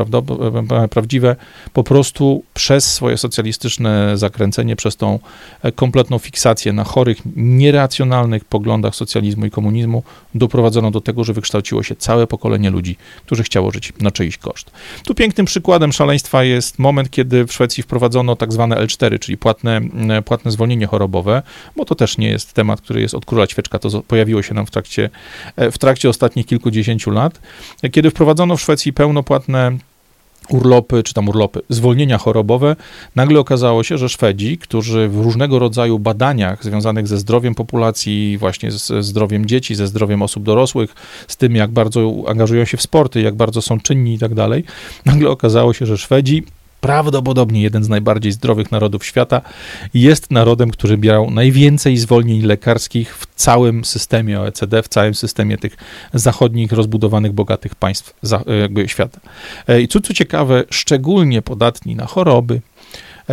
e, prawdziwe. Po prostu przez swoje socjalistyczne zakręcenie, przez tą e, kompletną fiksację na chorych, nieracjonalnych poglądach socjalizmu i komunizmu doprowadzono do tego, że wykształciło się całe pokolenie ludzi, którzy chciało żyć na czyjś koszt. Tu pięknym przykładem szaleństwa jest moment, kiedy w Szwecji wprowadzono tak zwane L4, czyli płatne, płatne zwolnienie chorobowe, bo to też nie jest temat, który jest od króla ćwieczka, to pojawiło się nam w trakcie, w trakcie ostatnich kilkudziesięciu lat, kiedy wprowadzono w Szwecji pełnopłatne urlopy, czy tam urlopy, zwolnienia chorobowe, nagle okazało się, że Szwedzi, którzy w różnego rodzaju badaniach związanych ze zdrowiem populacji, właśnie ze zdrowiem dzieci, ze zdrowiem osób dorosłych, z tym, jak bardzo angażują się w sporty, jak bardzo są czynni i tak dalej, nagle okazało się, że Szwedzi prawdopodobnie jeden z najbardziej zdrowych narodów świata, jest narodem, który brał najwięcej zwolnień lekarskich w całym systemie OECD, w całym systemie tych zachodnich, rozbudowanych, bogatych państw świata. E, I co, co ciekawe, szczególnie podatni na choroby, E,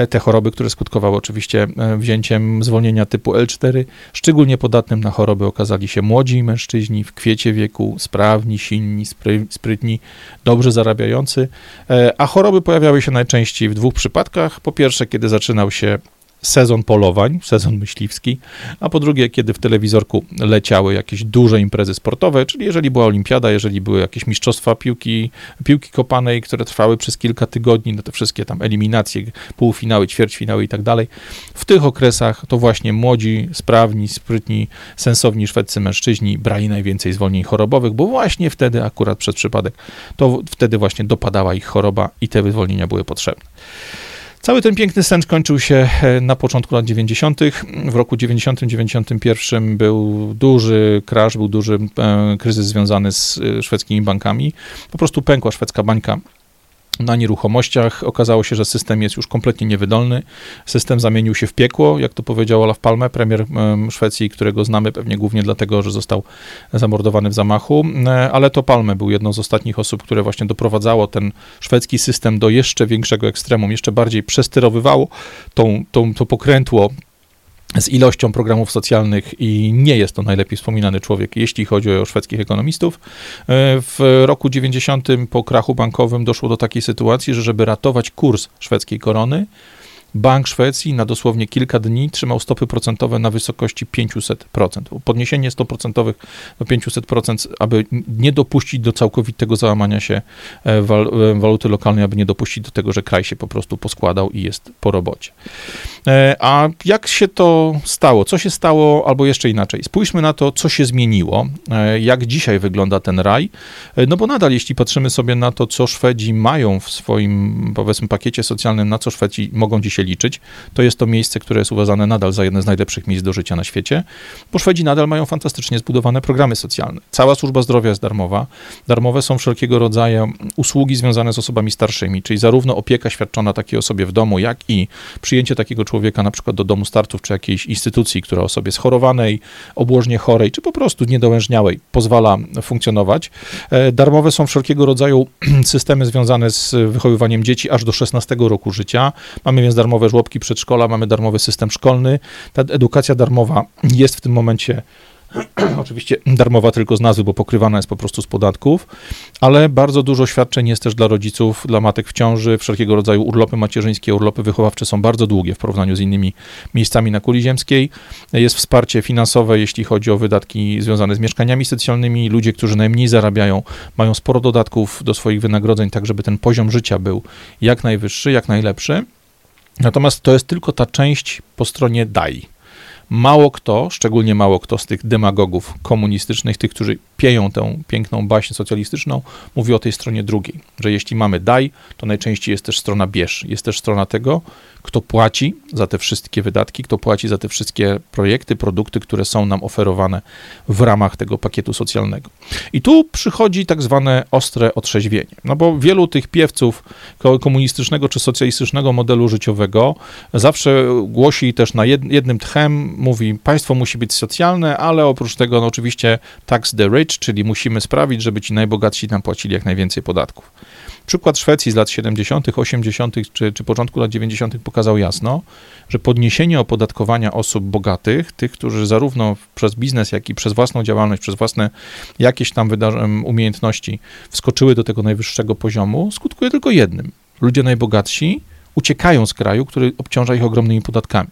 te choroby, które skutkowały oczywiście e, wzięciem zwolnienia typu L4. Szczególnie podatnym na choroby okazali się młodzi mężczyźni w kwiecie wieku, sprawni, silni, sprytni, dobrze zarabiający, e, a choroby pojawiały się najczęściej w dwóch przypadkach. Po pierwsze, kiedy zaczynał się sezon polowań, sezon myśliwski, a po drugie, kiedy w telewizorku leciały jakieś duże imprezy sportowe, czyli jeżeli była olimpiada, jeżeli były jakieś mistrzostwa piłki, piłki kopanej, które trwały przez kilka tygodni, no te wszystkie tam eliminacje, półfinały, ćwierćfinały i tak dalej. W tych okresach to właśnie młodzi, sprawni, sprytni, sensowni szwedzcy mężczyźni brali najwięcej zwolnień chorobowych, bo właśnie wtedy akurat przez przypadek, to wtedy właśnie dopadała ich choroba i te zwolnienia były potrzebne. Cały ten piękny sen skończył się e, na początku lat 90. W roku 90-91 był duży crash, był duży e, kryzys związany z e, szwedzkimi bankami. Po prostu pękła szwedzka bańka na nieruchomościach. Okazało się, że system jest już kompletnie niewydolny. System zamienił się w piekło, jak to powiedział Olaf Palme, premier Szwecji, którego znamy pewnie głównie dlatego, że został zamordowany w zamachu, e, ale to Palme był jedną z ostatnich osób, które właśnie doprowadzało ten szwedzki system do jeszcze większego ekstremum, jeszcze bardziej przesterowywało tą, tą, to pokrętło z ilością programów socjalnych i nie jest to najlepiej wspominany człowiek, jeśli chodzi o szwedzkich ekonomistów. E, w roku 90 po krachu bankowym doszło do takiej sytuacji, że żeby ratować kurs szwedzkiej korony, Bank Szwecji na dosłownie kilka dni trzymał stopy procentowe na wysokości 500%. Podniesienie stóp procentowych do 500%, aby nie dopuścić do całkowitego załamania się e, wal, e, waluty lokalnej, aby nie dopuścić do tego, że kraj się po prostu poskładał i jest po robocie. E, a jak się to stało? Co się stało, albo jeszcze inaczej? Spójrzmy na to, co się zmieniło, jak dzisiaj wygląda ten raj. No bo nadal, jeśli patrzymy sobie na to, co Szwedzi mają w swoim, powiedzmy, pakiecie socjalnym, na co Szwedzi mogą dzisiaj liczyć, to jest to miejsce, które jest uważane nadal za jedne z najlepszych miejsc do życia na świecie, bo Szwedzi nadal mają fantastycznie zbudowane programy socjalne. Cała służba zdrowia jest darmowa. Darmowe są wszelkiego rodzaju usługi związane z osobami starszymi, czyli zarówno opieka świadczona takiej osobie w domu, jak i przyjęcie takiego człowieka na przykład do domu starców czy jakiejś instytucji, która osobie schorowanej, obłożnie chorej, czy po prostu niedołężniałej pozwala funkcjonować. E, darmowe są wszelkiego rodzaju systemy związane z wychowywaniem dzieci aż do 16 roku życia. Mamy więc darmowe żłobki przedszkola, mamy darmowy system szkolny. Ta edukacja darmowa jest w tym momencie oczywiście darmowa tylko z nazwy, bo pokrywana jest po prostu z podatków, ale bardzo dużo świadczeń jest też dla rodziców, dla matek w ciąży, wszelkiego rodzaju urlopy macierzyńskie, urlopy wychowawcze są bardzo długie w porównaniu z innymi miejscami na kuli ziemskiej. Jest wsparcie finansowe, jeśli chodzi o wydatki związane z mieszkaniami socjalnymi. Ludzie, którzy najmniej zarabiają, mają sporo dodatków do swoich wynagrodzeń, tak żeby ten poziom życia był jak najwyższy, jak najlepszy. Natomiast to jest tylko ta część po stronie daj Mało kto, szczególnie mało kto z tych demagogów komunistycznych, tych, którzy pieją tę piękną baśń socjalistyczną, mówi o tej stronie drugiej, że jeśli mamy daj, to najczęściej jest też strona bierz, jest też strona tego, kto płaci za te wszystkie wydatki, kto płaci za te wszystkie projekty, produkty, które są nam oferowane w ramach tego pakietu socjalnego. I tu przychodzi tak zwane ostre otrzeźwienie, no bo wielu tych piewców komunistycznego czy socjalistycznego modelu życiowego zawsze głosi też na jednym tchem, mówi, państwo musi być socjalne, ale oprócz tego no oczywiście tax the rich, czyli musimy sprawić, żeby ci najbogatsi nam płacili jak najwięcej podatków. Przykład Szwecji z lat 70., 80. czy, czy początku lat 90. pokazał jasno, że podniesienie opodatkowania osób bogatych, tych, którzy zarówno przez biznes, jak i przez własną działalność, przez własne jakieś tam umiejętności wskoczyły do tego najwyższego poziomu, skutkuje tylko jednym. Ludzie najbogatsi uciekają z kraju, który obciąża ich ogromnymi podatkami.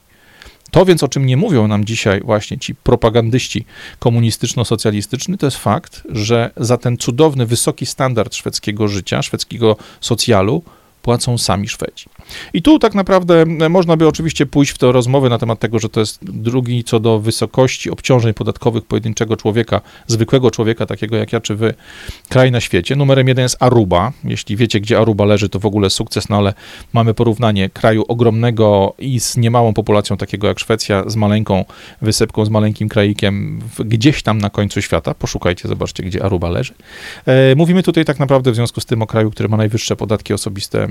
To więc, o czym nie mówią nam dzisiaj właśnie ci propagandyści komunistyczno-socjalistyczni, to jest fakt, że za ten cudowny, wysoki standard szwedzkiego życia, szwedzkiego socjalu, płacą sami Szwedzi. I tu tak naprawdę można by oczywiście pójść w te rozmowy na temat tego, że to jest drugi co do wysokości obciążeń podatkowych pojedynczego człowieka, zwykłego człowieka, takiego jak ja czy wy, kraj na świecie. Numerem jeden jest Aruba. Jeśli wiecie, gdzie Aruba leży, to w ogóle sukces, no ale mamy porównanie kraju ogromnego i z niemałą populacją, takiego jak Szwecja, z maleńką wysepką, z maleńkim kraikiem, gdzieś tam na końcu świata. Poszukajcie, zobaczcie, gdzie Aruba leży. E, mówimy tutaj tak naprawdę w związku z tym o kraju, który ma najwyższe podatki osobiste, e,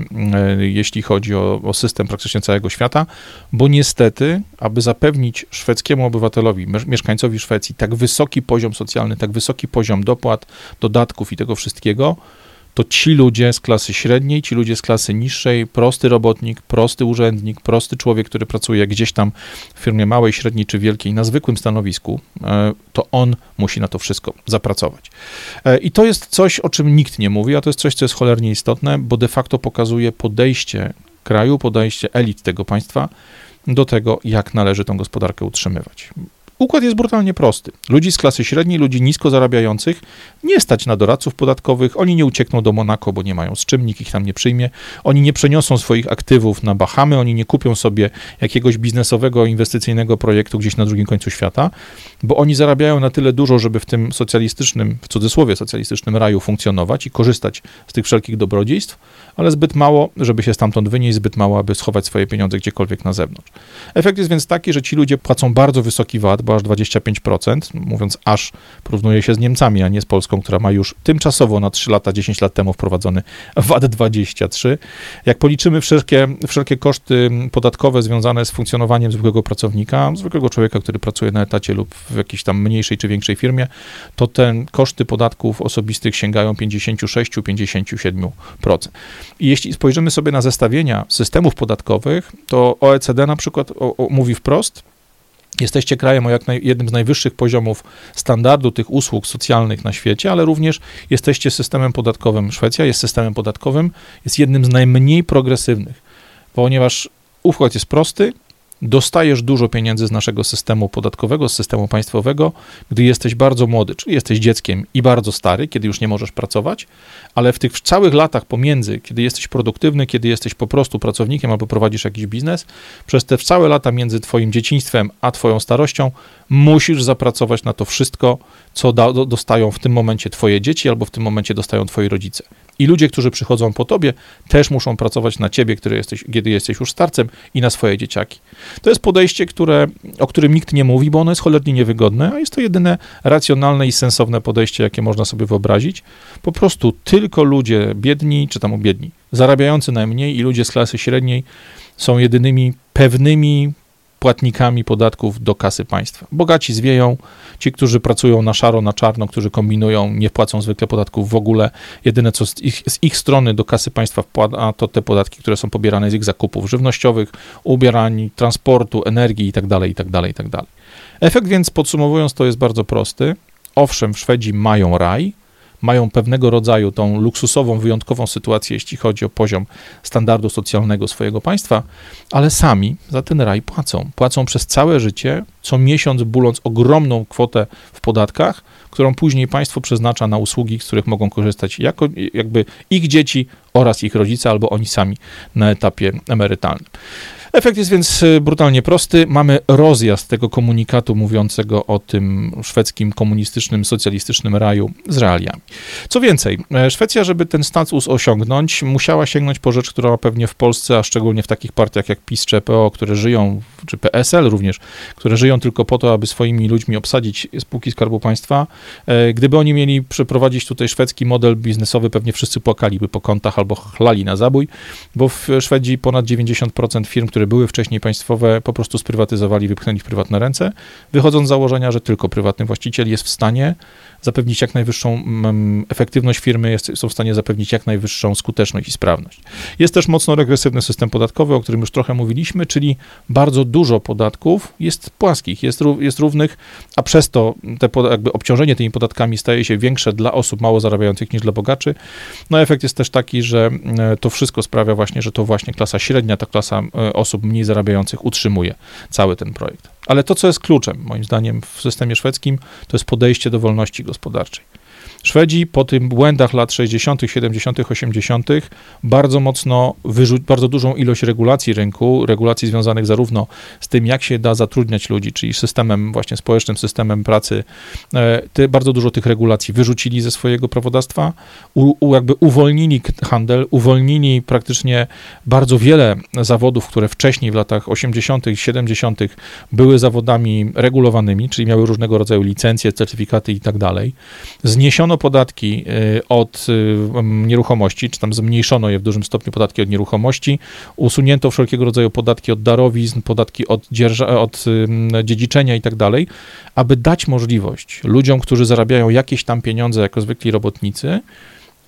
jeśli chodzi chodzi o, o system praktycznie całego świata, bo niestety, aby zapewnić szwedzkiemu obywatelowi, mieszkańcowi Szwecji tak wysoki poziom socjalny, tak wysoki poziom dopłat, dodatków i tego wszystkiego, to ci ludzie z klasy średniej, ci ludzie z klasy niższej, prosty robotnik, prosty urzędnik, prosty człowiek, który pracuje gdzieś tam w firmie małej, średniej czy wielkiej na zwykłym stanowisku, e, to on musi na to wszystko zapracować. E, I to jest coś, o czym nikt nie mówi, a to jest coś, co jest cholernie istotne, bo de facto pokazuje podejście kraju, podejście elit tego państwa do tego, jak należy tą gospodarkę utrzymywać. Układ jest brutalnie prosty. Ludzi z klasy średniej, ludzi nisko zarabiających nie stać na doradców podatkowych, oni nie uciekną do Monako, bo nie mają z czym, nikt ich tam nie przyjmie, oni nie przeniosą swoich aktywów na Bahamy, oni nie kupią sobie jakiegoś biznesowego, inwestycyjnego projektu gdzieś na drugim końcu świata, bo oni zarabiają na tyle dużo, żeby w tym socjalistycznym, w cudzysłowie socjalistycznym raju funkcjonować i korzystać z tych wszelkich dobrodziejstw, ale zbyt mało, żeby się stamtąd wynieść, zbyt mało, aby schować swoje pieniądze gdziekolwiek na zewnątrz. Efekt jest więc taki, że ci ludzie płacą bardzo wysoki VAT, aż 25%, mówiąc aż, porównuje się z Niemcami, a nie z Polską, która ma już tymczasowo na 3 lata, 10 lat temu wprowadzony VAT 23. Jak policzymy wszelkie, wszelkie koszty podatkowe związane z funkcjonowaniem zwykłego pracownika, zwykłego człowieka, który pracuje na etacie lub w jakiejś tam mniejszej czy większej firmie, to te koszty podatków osobistych sięgają 56-57%. I jeśli spojrzymy sobie na zestawienia systemów podatkowych, to OECD na przykład o, o, mówi wprost, Jesteście krajem o jak naj, jednym z najwyższych poziomów standardu tych usług socjalnych na świecie, ale również jesteście systemem podatkowym. Szwecja jest systemem podatkowym, jest jednym z najmniej progresywnych, ponieważ układ jest prosty, dostajesz dużo pieniędzy z naszego systemu podatkowego, z systemu państwowego, gdy jesteś bardzo młody, czyli jesteś dzieckiem i bardzo stary, kiedy już nie możesz pracować, ale w tych całych latach pomiędzy, kiedy jesteś produktywny, kiedy jesteś po prostu pracownikiem albo prowadzisz jakiś biznes, przez te całe lata między twoim dzieciństwem a twoją starością musisz zapracować na to wszystko, co dostają w tym momencie twoje dzieci albo w tym momencie dostają twoi rodzice. I ludzie, którzy przychodzą po tobie, też muszą pracować na ciebie, który jesteś, kiedy jesteś już starcem i na swoje dzieciaki. To jest podejście, które, o którym nikt nie mówi, bo ono jest cholernie niewygodne, a jest to jedyne racjonalne i sensowne podejście, jakie można sobie wyobrazić. Po prostu tylko ludzie biedni, czy tam biedni, zarabiający najmniej i ludzie z klasy średniej są jedynymi pewnymi płatnikami podatków do kasy państwa. Bogaci zwieją, ci, którzy pracują na szaro, na czarno, którzy kombinują, nie płacą zwykle podatków w ogóle. Jedyne, co z ich, z ich strony do kasy państwa wpłada, to te podatki, które są pobierane z ich zakupów żywnościowych, ubierań, transportu, energii itd., itd., itd. Efekt więc, podsumowując, to jest bardzo prosty. Owszem, Szwedzi mają raj, mają pewnego rodzaju tą luksusową, wyjątkową sytuację, jeśli chodzi o poziom standardu socjalnego swojego państwa, ale sami za ten raj płacą. Płacą przez całe życie, co miesiąc buląc ogromną kwotę w podatkach, którą później państwo przeznacza na usługi, z których mogą korzystać jako, jakby ich dzieci oraz ich rodzice, albo oni sami na etapie emerytalnym. Efekt jest więc e, brutalnie prosty. Mamy rozjazd tego komunikatu mówiącego o tym szwedzkim komunistycznym, socjalistycznym raju z realiami. Co więcej, e, Szwecja, żeby ten status osiągnąć, musiała sięgnąć po rzecz, która pewnie w Polsce, a szczególnie w takich partiach jak PiS czy PO, które żyją, czy PSL również, które żyją tylko po to, aby swoimi ludźmi obsadzić spółki Skarbu Państwa, e, gdyby oni mieli przeprowadzić tutaj szwedzki model biznesowy, pewnie wszyscy płakaliby po kątach albo chlali na zabój, bo w Szwedzi ponad 90% firm, które które były wcześniej państwowe, po prostu sprywatyzowali, wypchnęli w prywatne ręce, wychodząc z założenia, że tylko prywatny właściciel jest w stanie zapewnić jak najwyższą mm, efektywność firmy, jest, są w stanie zapewnić jak najwyższą skuteczność i sprawność. Jest też mocno regresywny system podatkowy, o którym już trochę mówiliśmy, czyli bardzo dużo podatków jest płaskich, jest, jest równych, a przez to te, jakby obciążenie tymi podatkami staje się większe dla osób mało zarabiających niż dla bogaczy. No efekt jest też taki, że e, to wszystko sprawia właśnie, że to właśnie klasa średnia, ta klasa e, osób mniej zarabiających utrzymuje cały ten projekt. Ale to, co jest kluczem, moim zdaniem, w systemie szwedzkim, to jest podejście do wolności gospodarczej. Szwedzi po tym błędach lat 60., 70., 80. bardzo mocno, wyrzu- bardzo dużą ilość regulacji rynku, regulacji związanych zarówno z tym, jak się da zatrudniać ludzi, czyli systemem właśnie społecznym, systemem pracy, te, bardzo dużo tych regulacji wyrzucili ze swojego prawodawstwa, u, u, jakby uwolnili handel, uwolnili praktycznie bardzo wiele zawodów, które wcześniej w latach 80., 70. były zawodami regulowanymi, czyli miały różnego rodzaju licencje, certyfikaty i tak dalej. Zniesiono podatki y, od y, nieruchomości, czy tam zmniejszono je w dużym stopniu podatki od nieruchomości, usunięto wszelkiego rodzaju podatki od darowizn, podatki od, dzierża, od dziedziczenia i tak dalej, aby dać możliwość ludziom, którzy zarabiają jakieś tam pieniądze jako zwykli robotnicy,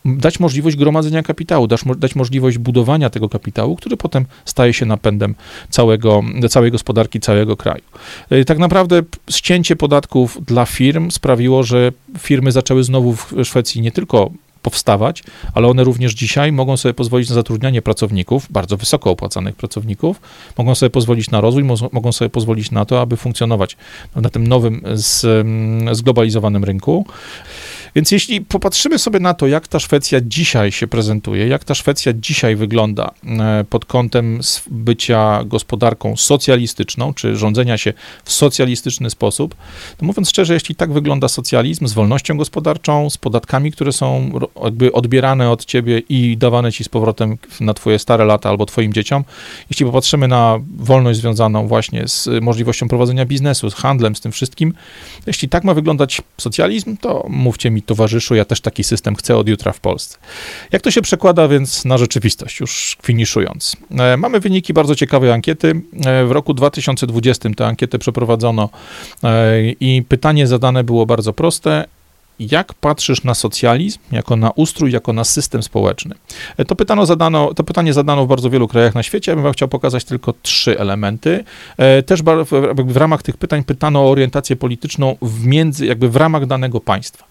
dać możliwość gromadzenia kapitału, dać, dać możliwość budowania tego kapitału, który potem staje się napędem całego, całej gospodarki, całego kraju. E, tak naprawdę ścięcie podatków dla firm sprawiło, że firmy zaczęły znowu w Szwecji nie tylko powstawać, ale one również dzisiaj mogą sobie pozwolić na zatrudnianie pracowników, bardzo wysoko opłacanych pracowników, mogą sobie pozwolić na rozwój, mogą sobie pozwolić na to, aby funkcjonować na tym nowym, zglobalizowanym rynku. Więc jeśli popatrzymy sobie na to, jak ta Szwecja dzisiaj się prezentuje, jak ta Szwecja dzisiaj wygląda e, pod kątem bycia gospodarką socjalistyczną, czy rządzenia się w socjalistyczny sposób, to mówiąc szczerze, jeśli tak wygląda socjalizm z wolnością gospodarczą, z podatkami, które są jakby odbierane od ciebie i dawane ci z powrotem na twoje stare lata albo twoim dzieciom, jeśli popatrzymy na wolność związaną właśnie z możliwością prowadzenia biznesu, z handlem, z tym wszystkim, jeśli tak ma wyglądać socjalizm, to mówcie mi towarzyszu, ja też taki system chcę od jutra w Polsce. Jak to się przekłada więc na rzeczywistość, już finiszując? E, mamy wyniki bardzo ciekawej ankiety. E, w roku 2020 tę ankietę przeprowadzono e, i pytanie zadane było bardzo proste jak patrzysz na socjalizm jako na ustrój, jako na system społeczny? To, pytano zadano, to pytanie zadano w bardzo wielu krajach na świecie. Ja bym chciał pokazać tylko trzy elementy. E, też w ramach tych pytań pytano o orientację polityczną w między, jakby w ramach danego państwa.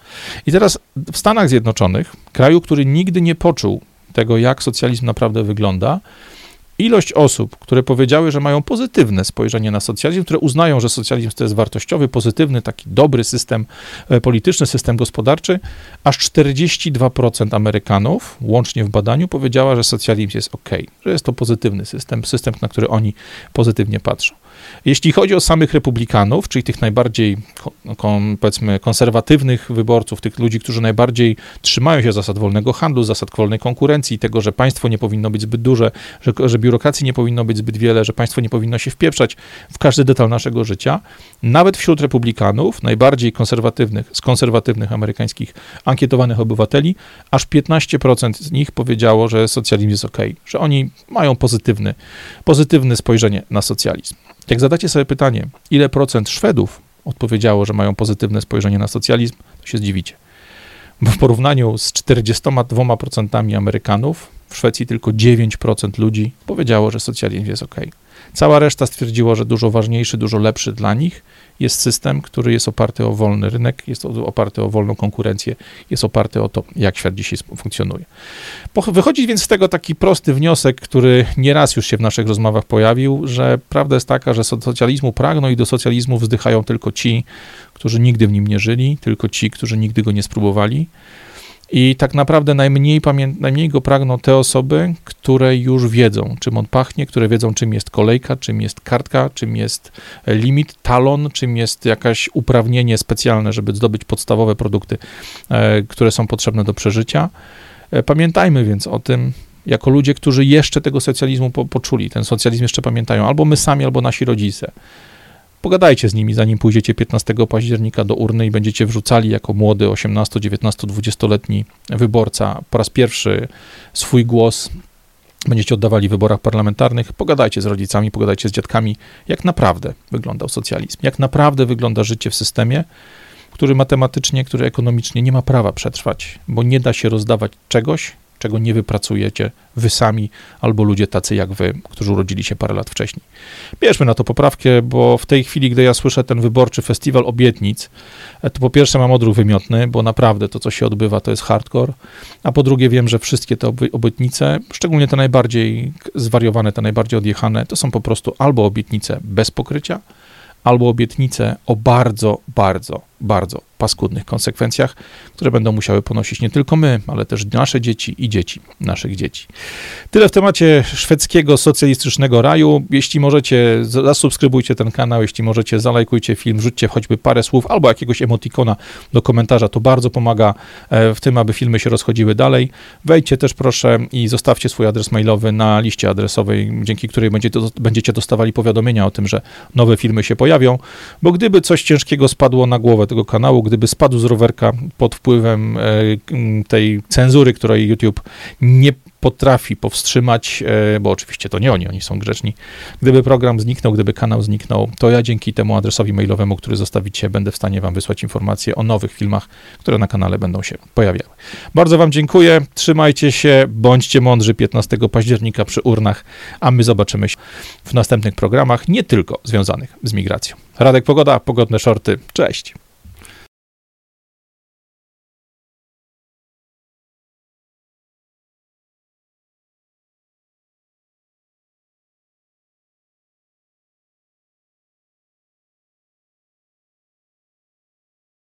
I teraz w Stanach Zjednoczonych, kraju, który nigdy nie poczuł tego, jak socjalizm naprawdę wygląda, ilość osób, które powiedziały, że mają pozytywne spojrzenie na socjalizm, które uznają, że socjalizm to jest wartościowy, pozytywny, taki dobry system e, polityczny, system gospodarczy, aż 42% Amerykanów, łącznie w badaniu, powiedziała, że socjalizm jest ok, że jest to pozytywny system, system, na który oni pozytywnie patrzą. Jeśli chodzi o samych republikanów, czyli tych najbardziej, kon, powiedzmy, konserwatywnych wyborców, tych ludzi, którzy najbardziej trzymają się zasad wolnego handlu, zasad wolnej konkurencji, tego, że państwo nie powinno być zbyt duże, że, że biurokracji nie powinno być zbyt wiele, że państwo nie powinno się wpieprzać w każdy detal naszego życia, nawet wśród republikanów, najbardziej konserwatywnych, z konserwatywnych amerykańskich ankietowanych obywateli, aż 15% z nich powiedziało, że socjalizm jest ok, że oni mają pozytywny, pozytywne spojrzenie na socjalizm. Jak zadacie sobie pytanie, ile procent Szwedów odpowiedziało, że mają pozytywne spojrzenie na socjalizm, to się zdziwicie. Bo w porównaniu z 42% Amerykanów, w Szwecji tylko 9% ludzi powiedziało, że socjalizm jest ok. Cała reszta stwierdziła, że dużo ważniejszy, dużo lepszy dla nich jest system, który jest oparty o wolny rynek, jest oparty o wolną konkurencję, jest oparty o to, jak świat dzisiaj funkcjonuje. Wychodzi więc z tego taki prosty wniosek, który nieraz już się w naszych rozmowach pojawił, że prawda jest taka, że socjalizmu pragną i do socjalizmu wzdychają tylko ci, którzy nigdy w nim nie żyli, tylko ci, którzy nigdy go nie spróbowali. I tak naprawdę najmniej, najmniej go pragną te osoby, które już wiedzą, czym on pachnie, które wiedzą, czym jest kolejka, czym jest kartka, czym jest limit, talon, czym jest jakieś uprawnienie specjalne, żeby zdobyć podstawowe produkty, e, które są potrzebne do przeżycia. E, pamiętajmy więc o tym, jako ludzie, którzy jeszcze tego socjalizmu po, poczuli, ten socjalizm jeszcze pamiętają, albo my sami, albo nasi rodzice. Pogadajcie z nimi, zanim pójdziecie 15 października do urny i będziecie wrzucali jako młody 18, 19, 20-letni wyborca po raz pierwszy swój głos. Będziecie oddawali w wyborach parlamentarnych. Pogadajcie z rodzicami, pogadajcie z dziadkami, jak naprawdę wyglądał socjalizm, jak naprawdę wygląda życie w systemie, który matematycznie, który ekonomicznie nie ma prawa przetrwać, bo nie da się rozdawać czegoś, czego nie wypracujecie wy sami albo ludzie tacy jak wy, którzy urodzili się parę lat wcześniej. Bierzmy na to poprawkę, bo w tej chwili, gdy ja słyszę ten wyborczy festiwal obietnic, e, to po pierwsze mam odruch wymiotny, bo naprawdę to, co się odbywa, to jest hardcore, a po drugie wiem, że wszystkie te obietnice, szczególnie te najbardziej zwariowane, te najbardziej odjechane, to są po prostu albo obietnice bez pokrycia, albo obietnice o bardzo, bardzo, bardzo paskudnych konsekwencjach, które będą musiały ponosić nie tylko my, ale też nasze dzieci i dzieci naszych dzieci. Tyle w temacie szwedzkiego socjalistycznego raju. Jeśli możecie, zasubskrybujcie ten kanał, jeśli możecie, zalajkujcie film, rzućcie choćby parę słów albo jakiegoś emotikona do komentarza, to bardzo pomaga e, w tym, aby filmy się rozchodziły dalej. Wejdźcie też proszę i zostawcie swój adres mailowy na liście adresowej, dzięki której będziecie dostawali powiadomienia o tym, że nowe filmy się pojawią, bo gdyby coś ciężkiego spadło na głowę tego kanału, gdyby spadł z rowerka pod wpływem e, tej cenzury, której YouTube nie potrafi powstrzymać, e, bo oczywiście to nie oni, oni są grzeczni. Gdyby program zniknął, gdyby kanał zniknął, to ja dzięki temu adresowi mailowemu, który zostawicie, będę w stanie Wam wysłać informacje o nowych filmach, które na kanale będą się pojawiały. Bardzo Wam dziękuję, trzymajcie się, bądźcie mądrzy 15 października przy urnach, a my zobaczymy się w następnych programach, nie tylko związanych z migracją. Radek Pogoda, pogodne shorty, cześć.